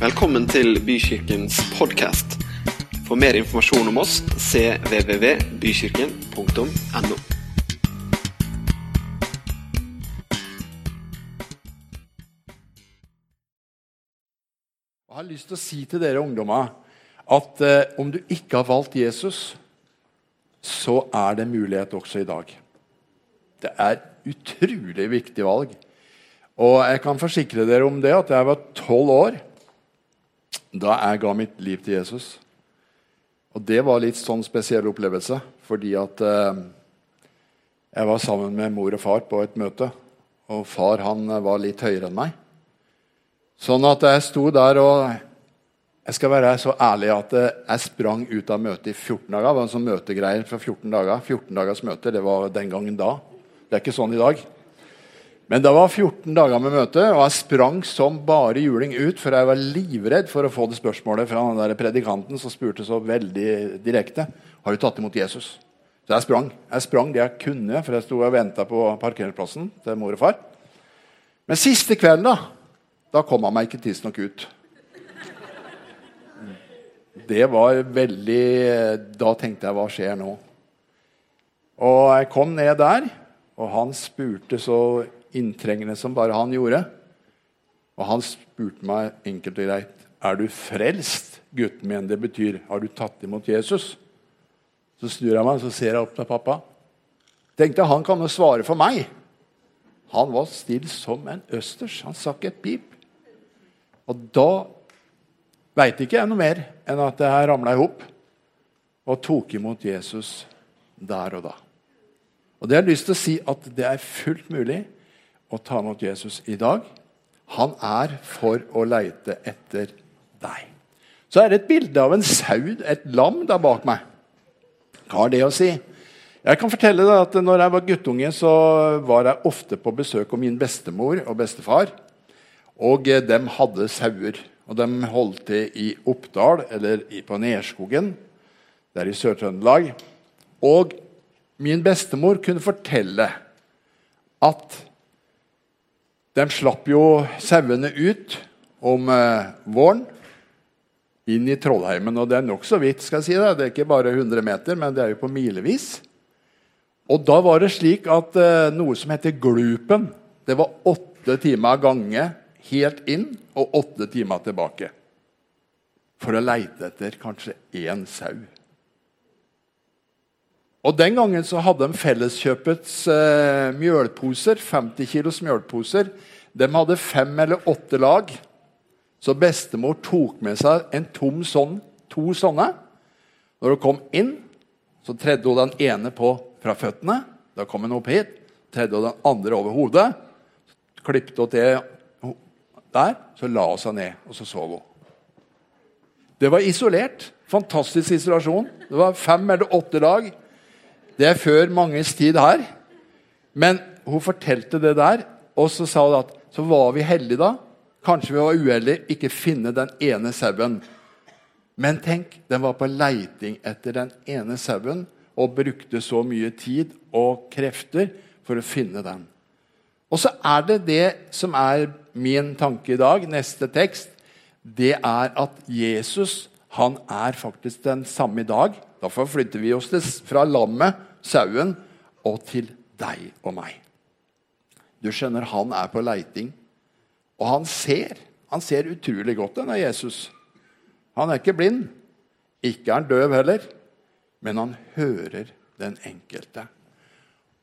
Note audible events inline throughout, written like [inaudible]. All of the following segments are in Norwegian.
Velkommen til Bykirkens podkast. For mer informasjon om oss cvvvbykirken.no. Jeg har lyst til å si til dere ungdommer at eh, om du ikke har valgt Jesus, så er det mulighet også i dag. Det er utrolig viktig valg. Og jeg kan forsikre dere om det at jeg var tolv år da jeg ga mitt liv til Jesus. Og det var litt sånn spesiell opplevelse, fordi at eh, jeg var sammen med mor og far på et møte. Og far han var litt høyere enn meg. Sånn at jeg sto der og Jeg skal være så ærlig at jeg sprang ut av møtet i 14 dager. Det var en sånn møtegreier fra 14 dager. 14 dagers møte, det var den gangen da. Det er ikke sånn i dag. Men det var 14 dager med møte, og jeg sprang som bare juling ut, for jeg var livredd for å få det spørsmålet fra den der predikanten som spurte så veldig direkte har du tatt imot Jesus. Så jeg sprang. Jeg sprang det jeg kunne, for jeg sto og venta på parkeringsplassen til mor og far. Men siste kvelden, da da kom han meg ikke tidsnok ut. Det var veldig Da tenkte jeg hva skjer nå? Og jeg kom ned der, og han spurte så inntrengende som bare han gjorde. Og han spurte meg enkelt og greit er du frelst, gutten min. Det betyr har du tatt imot Jesus. Så snur jeg meg så ser jeg opp til pappa. Tenkte han kan jo svare for meg. Han var stille som en østers. Han sa ikke et pip. Og da veit ikke jeg noe mer enn at jeg ramla i hop og tok imot Jesus der og da. Og det har jeg lyst til å si at det er fullt mulig å ta imot Jesus i dag. Han er for å leite etter deg. Så er det et bilde av en sau, et lam, der bak meg. Hva har det å si? Jeg kan fortelle deg at når jeg var guttunge, så var jeg ofte på besøk hos min bestemor og bestefar. Og de hadde sauer. Og de holdt til i Oppdal, eller på Nerskogen, der i Sør-Trøndelag. Og min bestemor kunne fortelle at de slapp jo sauene ut om eh, våren inn i Trollheimen. Og det er nokså vidt. skal jeg si Det Det er ikke bare 100 meter, men det er jo på milevis. Og da var det slik at eh, noe som heter Glupen, det var åtte timer av gange helt inn og åtte timer tilbake. For å leite etter kanskje én sau. Og Den gangen så hadde de Felleskjøpets eh, mjølposer, 50 kilos mjølposer. De hadde fem eller åtte lag. Så bestemor tok med seg en tom sånn, to sånne. Når hun kom inn, så tredde hun den ene på fra føttene. Da kom hun opp hit. Tredde hun den andre over hodet. Klippet hun til der. Så la hun seg ned, og så sov hun. Det var isolert. Fantastisk isolasjon. Det var fem eller åtte lag. Det er før manges tid her. Men hun fortalte det der, og så sa hun at så var vi heldige da. Kanskje vi var uheldige ikke finne den ene sauen. Men tenk, den var på leiting etter den ene sauen og brukte så mye tid og krefter for å finne den. Og så er det det som er min tanke i dag, neste tekst. Det er at Jesus han er faktisk den samme i dag. Derfor flytter vi oss fra lammet, sauen, og til deg og meg. Du skjønner, han er på leiting. Og han ser. Han ser utrolig godt, denne Jesus. Han er ikke blind. Ikke er han døv heller. Men han hører den enkelte.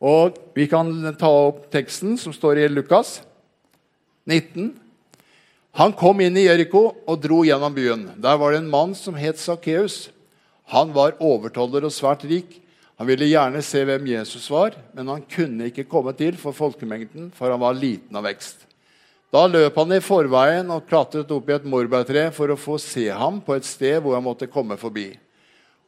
Og Vi kan ta opp teksten som står i Lukas 19. Han kom inn i Jeriko og dro gjennom byen. Der var det en mann som het Sakkeus. Han var overtoller og svært rik. Han ville gjerne se hvem Jesus var, men han kunne ikke komme til for folkemengden, for han var liten av vekst. Da løp han i forveien og klatret opp i et morbærtre for å få se ham på et sted hvor han måtte komme forbi.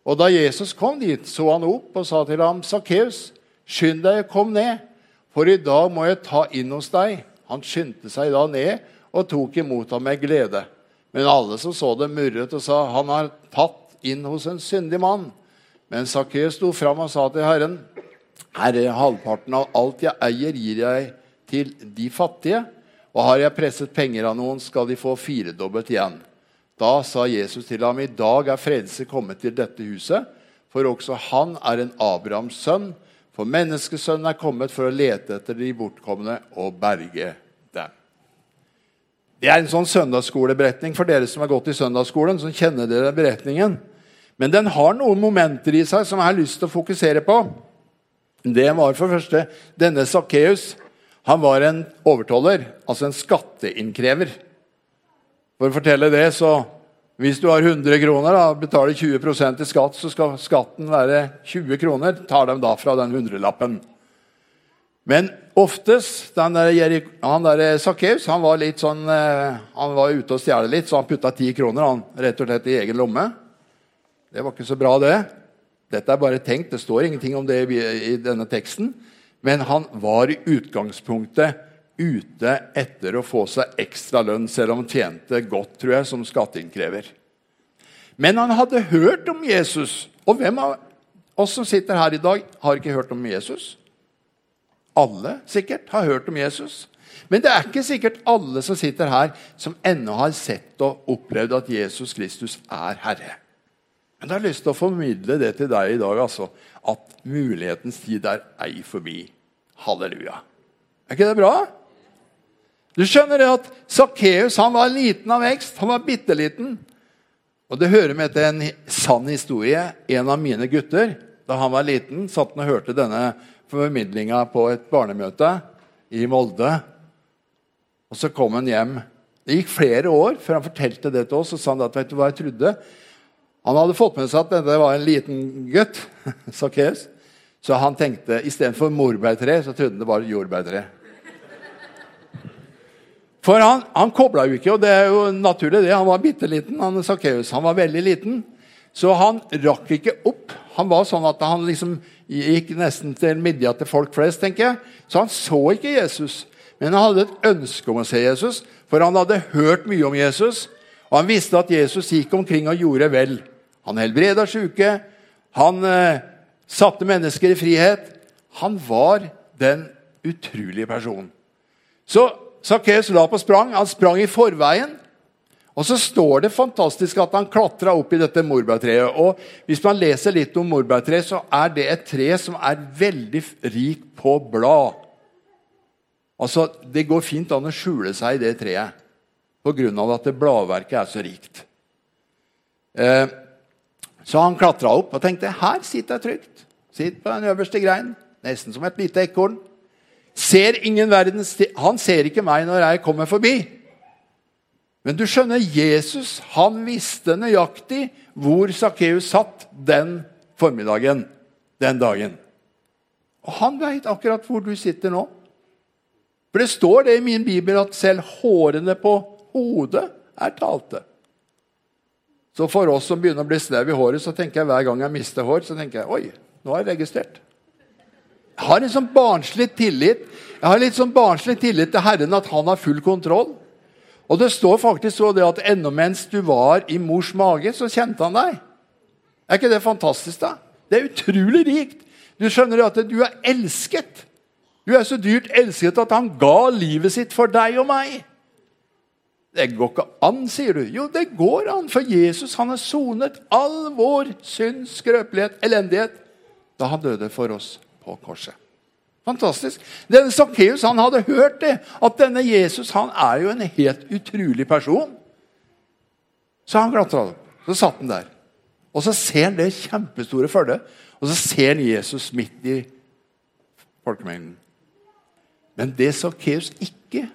Og Da Jesus kom dit, så han opp og sa til ham, 'Sakkeus, skynd deg, og kom ned, for i dag må jeg ta inn hos deg.' Han skyndte seg da ned og tok imot ham med glede. Men alle som så det, murret og sa, 'Han har tatt inn hos en syndig mann.' Men Sakkeus sto fram og sa til Herren, 'Herre, halvparten av alt jeg eier, gir jeg til de fattige.' Og har jeg presset penger av noen, skal de få firedobbelt igjen. Da sa Jesus til ham, i dag er frelse kommet til dette huset, for også han er en Abrahams sønn. For menneskesønnen er kommet for å lete etter de bortkomne og berge. Det er en sånn søndagsskoleberetning for dere som har gått i søndagsskolen. som kjenner dere beretningen. Men den har noen momenter i seg som jeg har lyst til å fokusere på. Det var for første denne Sakkeus. Han var en overtoller, altså en skatteinnkrever. For å fortelle det, så Hvis du har 100 kroner og betaler 20% i skatt, så skal skatten være 20 kroner. Tar dem da fra den hundrelappen. Men oftest den der, Han der Sakkeus han var litt sånn, eh, han var ute og stjal litt, så han putta ti kroner han, rett og slett i egen lomme. Det var ikke så bra, det. Dette er bare tenkt. Det står ingenting om det i denne teksten. Men han var i utgangspunktet ute etter å få seg ekstra lønn, selv om han tjente godt tror jeg, som skatteinnkrever. Men han hadde hørt om Jesus. Og hvem av oss som sitter her i dag, har ikke hørt om Jesus? Alle sikkert har hørt om Jesus. Men det er ikke sikkert alle som sitter her, som ennå har sett og opplevd at Jesus Kristus er Herre. Men jeg har lyst til å formidle det til deg i dag, altså, at mulighetens tid er ei forbi. Halleluja. Er ikke det bra? Du skjønner det at Sakkeus var liten av vekst. Han var bitte liten. Og det hører med til en sann historie. En av mine gutter, da han var liten, satt han og hørte denne formidlinga på et barnemøte i Molde. Og så kom han hjem. Det gikk flere år før han fortalte det til oss. og sa han at, vet du hva jeg trodde? Han hadde fått med seg at dette var en liten gutt. [laughs] Sakkeus. Så han tenkte istedenfor morbærtre, så trodde han det var jordbærtre. For han, han kobla jo ikke, og det er jo naturlig det. Han var bitte liten. Han Sakkeus. Han var veldig liten. Så han rakk ikke opp. Han var sånn at han liksom gikk nesten til midja til folk flest, tenker jeg. Så han så ikke Jesus. Men han hadde et ønske om å se Jesus, for han hadde hørt mye om Jesus. Og han visste at Jesus gikk omkring og gjorde vel. Han helbreda sjuke. Han eh, satte mennesker i frihet. Han var den utrolige personen. Så Sakkeus la på sprang. Han sprang i forveien. Og så står det fantastisk at han klatra opp i dette morbærtreet. Og hvis man leser litt om morbærtreet, så er det et tre som er veldig rikt på blad. Altså, Det går fint an å skjule seg i det treet pga. at det bladverket er så rikt. Eh, så han klatra opp og tenkte her sitter jeg trygt. Sitter på den øverste greinen, nesten som et lite ekorn. Ser ingen verdens Han ser ikke meg når jeg kommer forbi. Men du skjønner, Jesus han visste nøyaktig hvor Sakkeus satt den formiddagen, den dagen. Og han veit akkurat hvor du sitter nå. For det står det i min bibel at selv hårene på hodet er talte. Så for oss som begynner å bli snau i håret, så tenker jeg hver gang jeg mister hår, så tenker jeg oi, nå er jeg registrert. Jeg har en sånn barnslig tillit Jeg har litt sånn barnslig tillit til Herren at han har full kontroll. Og det står faktisk så det at ennå mens du var i mors mage, så kjente han deg. Er ikke det fantastisk? da? Det er utrolig rikt. Du skjønner at du er elsket. Du er så dyrt elsket at han ga livet sitt for deg og meg. Det går ikke an, sier du. Jo, det går an, for Jesus han har sonet all vår synd, skrøpelighet, elendighet da han døde for oss på korset. Fantastisk. Denne Sakkeus hadde hørt det, at denne Jesus han er jo en helt utrolig person. Så han klatra opp. Så satt han der. Og så ser han det kjempestore følget, og så ser han Jesus midt i folkemengden. Men det Sakkeus ikke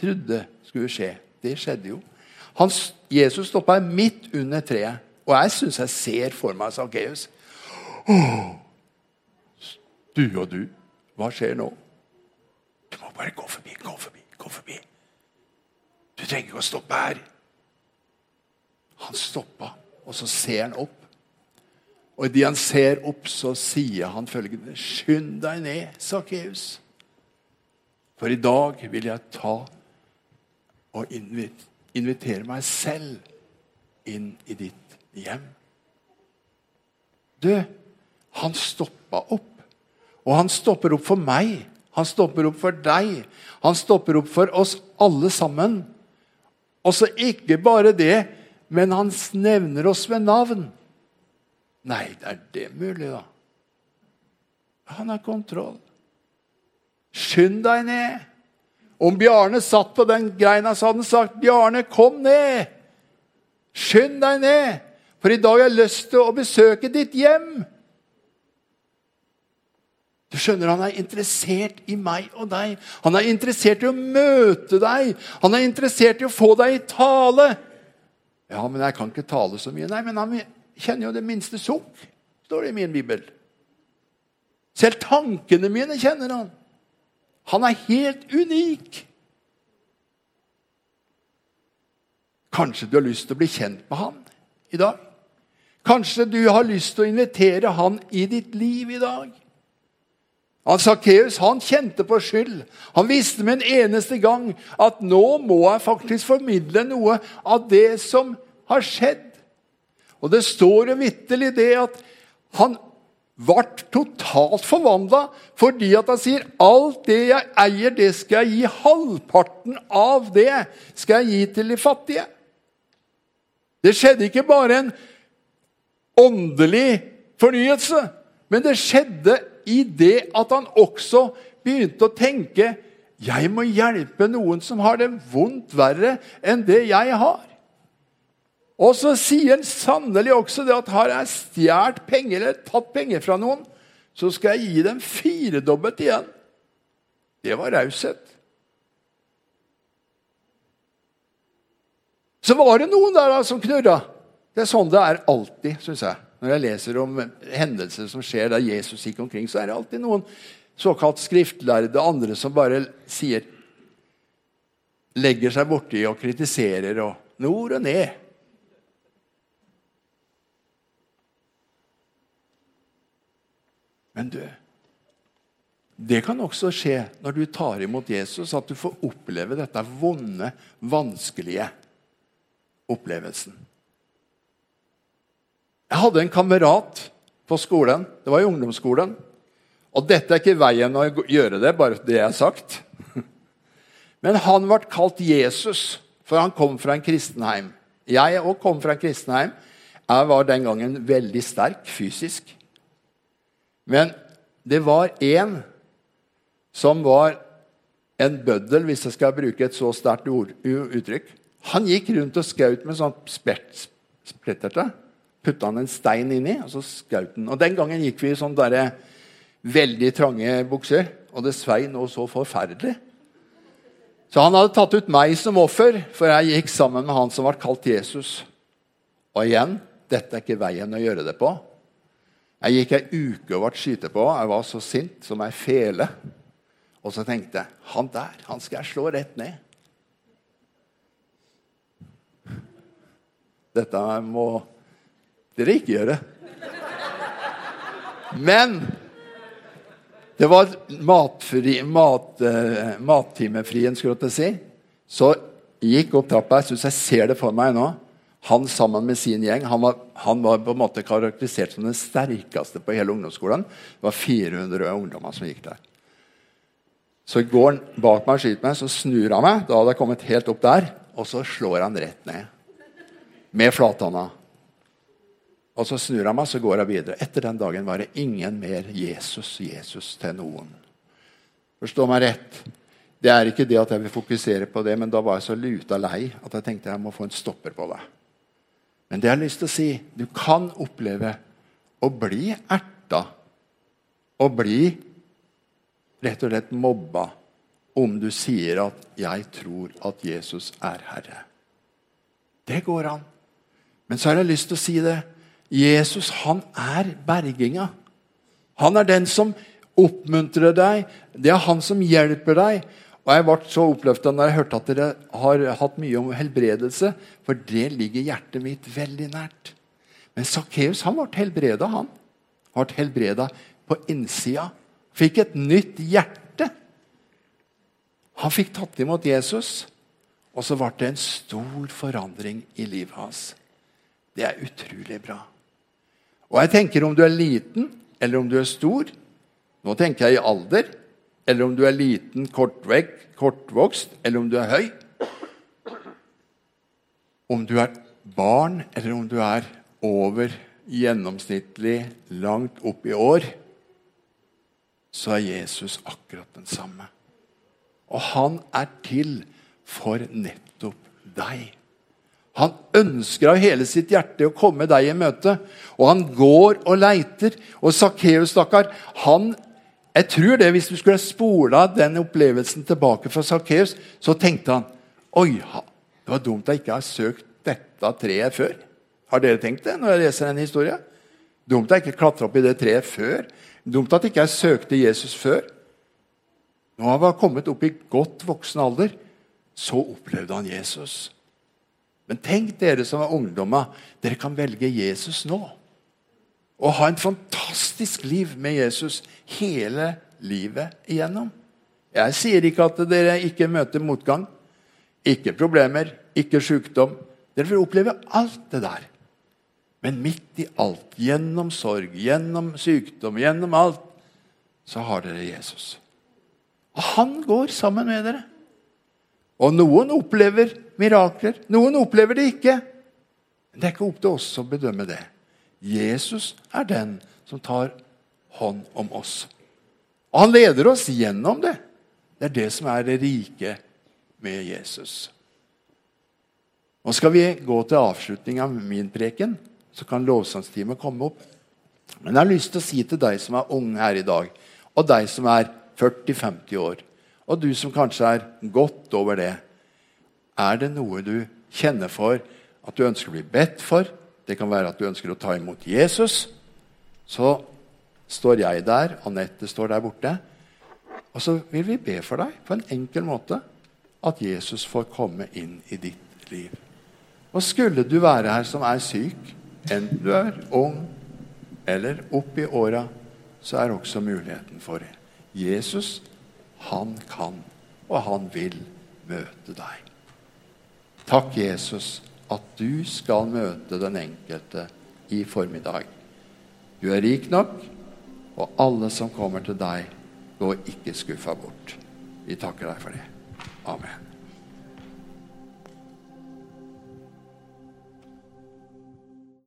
trodde skulle skje, det skjedde jo. Han, Jesus stoppa midt under treet, og jeg syns jeg ser for meg Sakkeus. Du og du, hva skjer nå? Du må bare gå forbi, gå forbi, gå forbi. Du trenger ikke å stoppe her. Han stoppa, og så ser han opp. Og idet han ser opp, så sier han følgende.: Skynd deg ned, Sakkeus. For i dag vil jeg ta og invitere meg selv inn i ditt hjem. Du, han stoppa opp. Og han stopper opp for meg. Han stopper opp for deg. Han stopper opp for oss alle sammen. Og så ikke bare det men han nevner oss ved navn. Nei, det er det mulig, da? Han har kontroll. Skynd deg ned. Om Bjarne satt på den greina, så hadde han sagt, 'Bjarne, kom ned.' Skynd deg ned, for i dag har jeg lyst til å besøke ditt hjem. Du skjønner, Han er interessert i meg og deg. Han er interessert i å møte deg. Han er interessert i å få deg i tale. Ja, men jeg kan ikke tale så mye. Nei, men han kjenner jo det minste sukk, står det i min bibel. Selv tankene mine kjenner han. Han er helt unik. Kanskje du har lyst til å bli kjent med han i dag? Kanskje du har lyst til å invitere han i ditt liv i dag? Sakkeus kjente på skyld. Han visste med en eneste gang at nå må jeg faktisk formidle noe av det som har skjedd. Og det står jo vitterlig det at han ble totalt forvandla fordi at han sier alt det jeg eier, det skal jeg gi. Halvparten av det skal jeg gi til de fattige. Det skjedde ikke bare en åndelig fornyelse, men det skjedde i det at han også begynte å tenke jeg må hjelpe noen som har det vondt verre enn det jeg har. Og så sier han sannelig også det at har jeg stjålet penger eller tatt penger fra noen, så skal jeg gi dem firedobbelt igjen. Det var raushet. Så var det noen der da som knurra. Det er sånn det er alltid, syns jeg. Når jeg leser om hendelser som skjer der Jesus gikk omkring, så er det alltid noen såkalt skriftlærde andre som bare sier Legger seg borti og kritiserer og nord og ned. Men du Det kan også skje når du tar imot Jesus, at du får oppleve dette vonde, vanskelige opplevelsen. Jeg hadde en kamerat på skolen. Det var i ungdomsskolen. Og dette er ikke veien å gjøre det, bare det jeg har sagt. [laughs] Men han ble kalt Jesus, for han kom fra en kristenheim. Jeg òg kom fra en kristenheim. Jeg var den gangen veldig sterk fysisk. Men det var én som var en bøddel, hvis jeg skal bruke et så sterkt uttrykk. Han gikk rundt og skjøt med sånn spretterte putta han en stein inni, og så skjøt han. Og Den gangen gikk vi i sånne der, veldig trange bukser, og det svei noe så forferdelig. Så han hadde tatt ut meg som offer, for jeg gikk sammen med han som ble kalt Jesus. Og igjen dette er ikke veien å gjøre det på. Jeg gikk ei uke og ble skyte på. Jeg var så sint som ei fele. Og så tenkte jeg han der han skal jeg slå rett ned. Dette må dere ikke gjøre. Men det var matfri, mat, uh, mattimefrien, skulle jeg si. Så gikk opp trappa. Jeg syns jeg ser det for meg nå. Han sammen med sin gjeng. Han var, han var, på en måte karakterisert som den sterkeste på hele ungdomsskolen. Det var 400 ungdommer som gikk der. Så går han bak meg og skyter meg, så snur han meg. Da hadde jeg kommet helt opp der. Og så slår han rett ned. Med flathånda. Og så snur han meg, så går jeg videre. Etter den dagen var det ingen mer Jesus, Jesus til noen. Forstå meg rett. Det er ikke det at jeg vil fokusere på det, men da var jeg så luta lei at jeg tenkte jeg må få en stopper på det. Men det jeg har lyst til å si du kan oppleve å bli erta og bli rett og slett mobba om du sier at 'jeg tror at Jesus er Herre'. Det går an. Men så har jeg lyst til å si det Jesus han er berginga. Han er den som oppmuntrer deg. Det er han som hjelper deg. Og Jeg ble så oppløfta når jeg hørte at dere har hatt mye om helbredelse. For det ligger hjertet mitt veldig nært. Men Sakkeus ble helbreda. Han ble helbreda på innsida. Fikk et nytt hjerte. Han fikk tatt imot Jesus, og så ble det en stor forandring i livet hans. Det er utrolig bra. Og jeg tenker om du er liten, eller om du er stor Nå tenker jeg i alder. Eller om du er liten, kortvekk, kortvokst, eller om du er høy. Om du er barn, eller om du er over gjennomsnittlig langt opp i år, så er Jesus akkurat den samme. Og han er til for nettopp deg. Han ønsker av hele sitt hjerte å komme deg i møte. Og han går og leiter. Og Sakkeus, stakkar, jeg tror det, Hvis du skulle spola den opplevelsen tilbake fra Sakkeus, så tenkte han Oi, det var dumt jeg ikke har søkt dette treet før. Har dere tenkt det når jeg leser denne historien? Dumt jeg ikke klatra opp i det treet før. Dumt at ikke jeg søkte Jesus før. Nå har han kommet opp i godt voksen alder. Så opplevde han Jesus. Men tenk dere som er ungdommer, dere kan velge Jesus nå. Og ha en fantastisk liv med Jesus hele livet igjennom. Jeg sier ikke at dere ikke møter motgang, ikke problemer, ikke sykdom. Dere vil oppleve alt det der. Men midt i alt, gjennom sorg, gjennom sykdom, gjennom alt, så har dere Jesus. Og han går sammen med dere. Og noen opplever mirakler, noen opplever det ikke. Men det er ikke opp til oss å bedømme det. Jesus er den som tar hånd om oss. Og han leder oss gjennom det. Det er det som er det rike med Jesus. Nå skal vi gå til avslutning av min preken, så kan lovsangstimen komme opp. Men jeg har lyst til å si til deg som er ung her i dag, og deg som er 40-50 år og du som kanskje er godt over det. Er det noe du kjenner for at du ønsker å bli bedt for? Det kan være at du ønsker å ta imot Jesus. Så står jeg der, Anette står der borte. Og så vil vi be for deg på en enkel måte at Jesus får komme inn i ditt liv. Og skulle du være her som er syk, enten du er ung eller opp i åra, så er også muligheten for det. Jesus han kan, og han vil møte deg. Takk, Jesus, at du skal møte den enkelte i formiddag. Du er rik nok, og alle som kommer til deg, går ikke skuffa bort. Vi takker deg for det. Amen.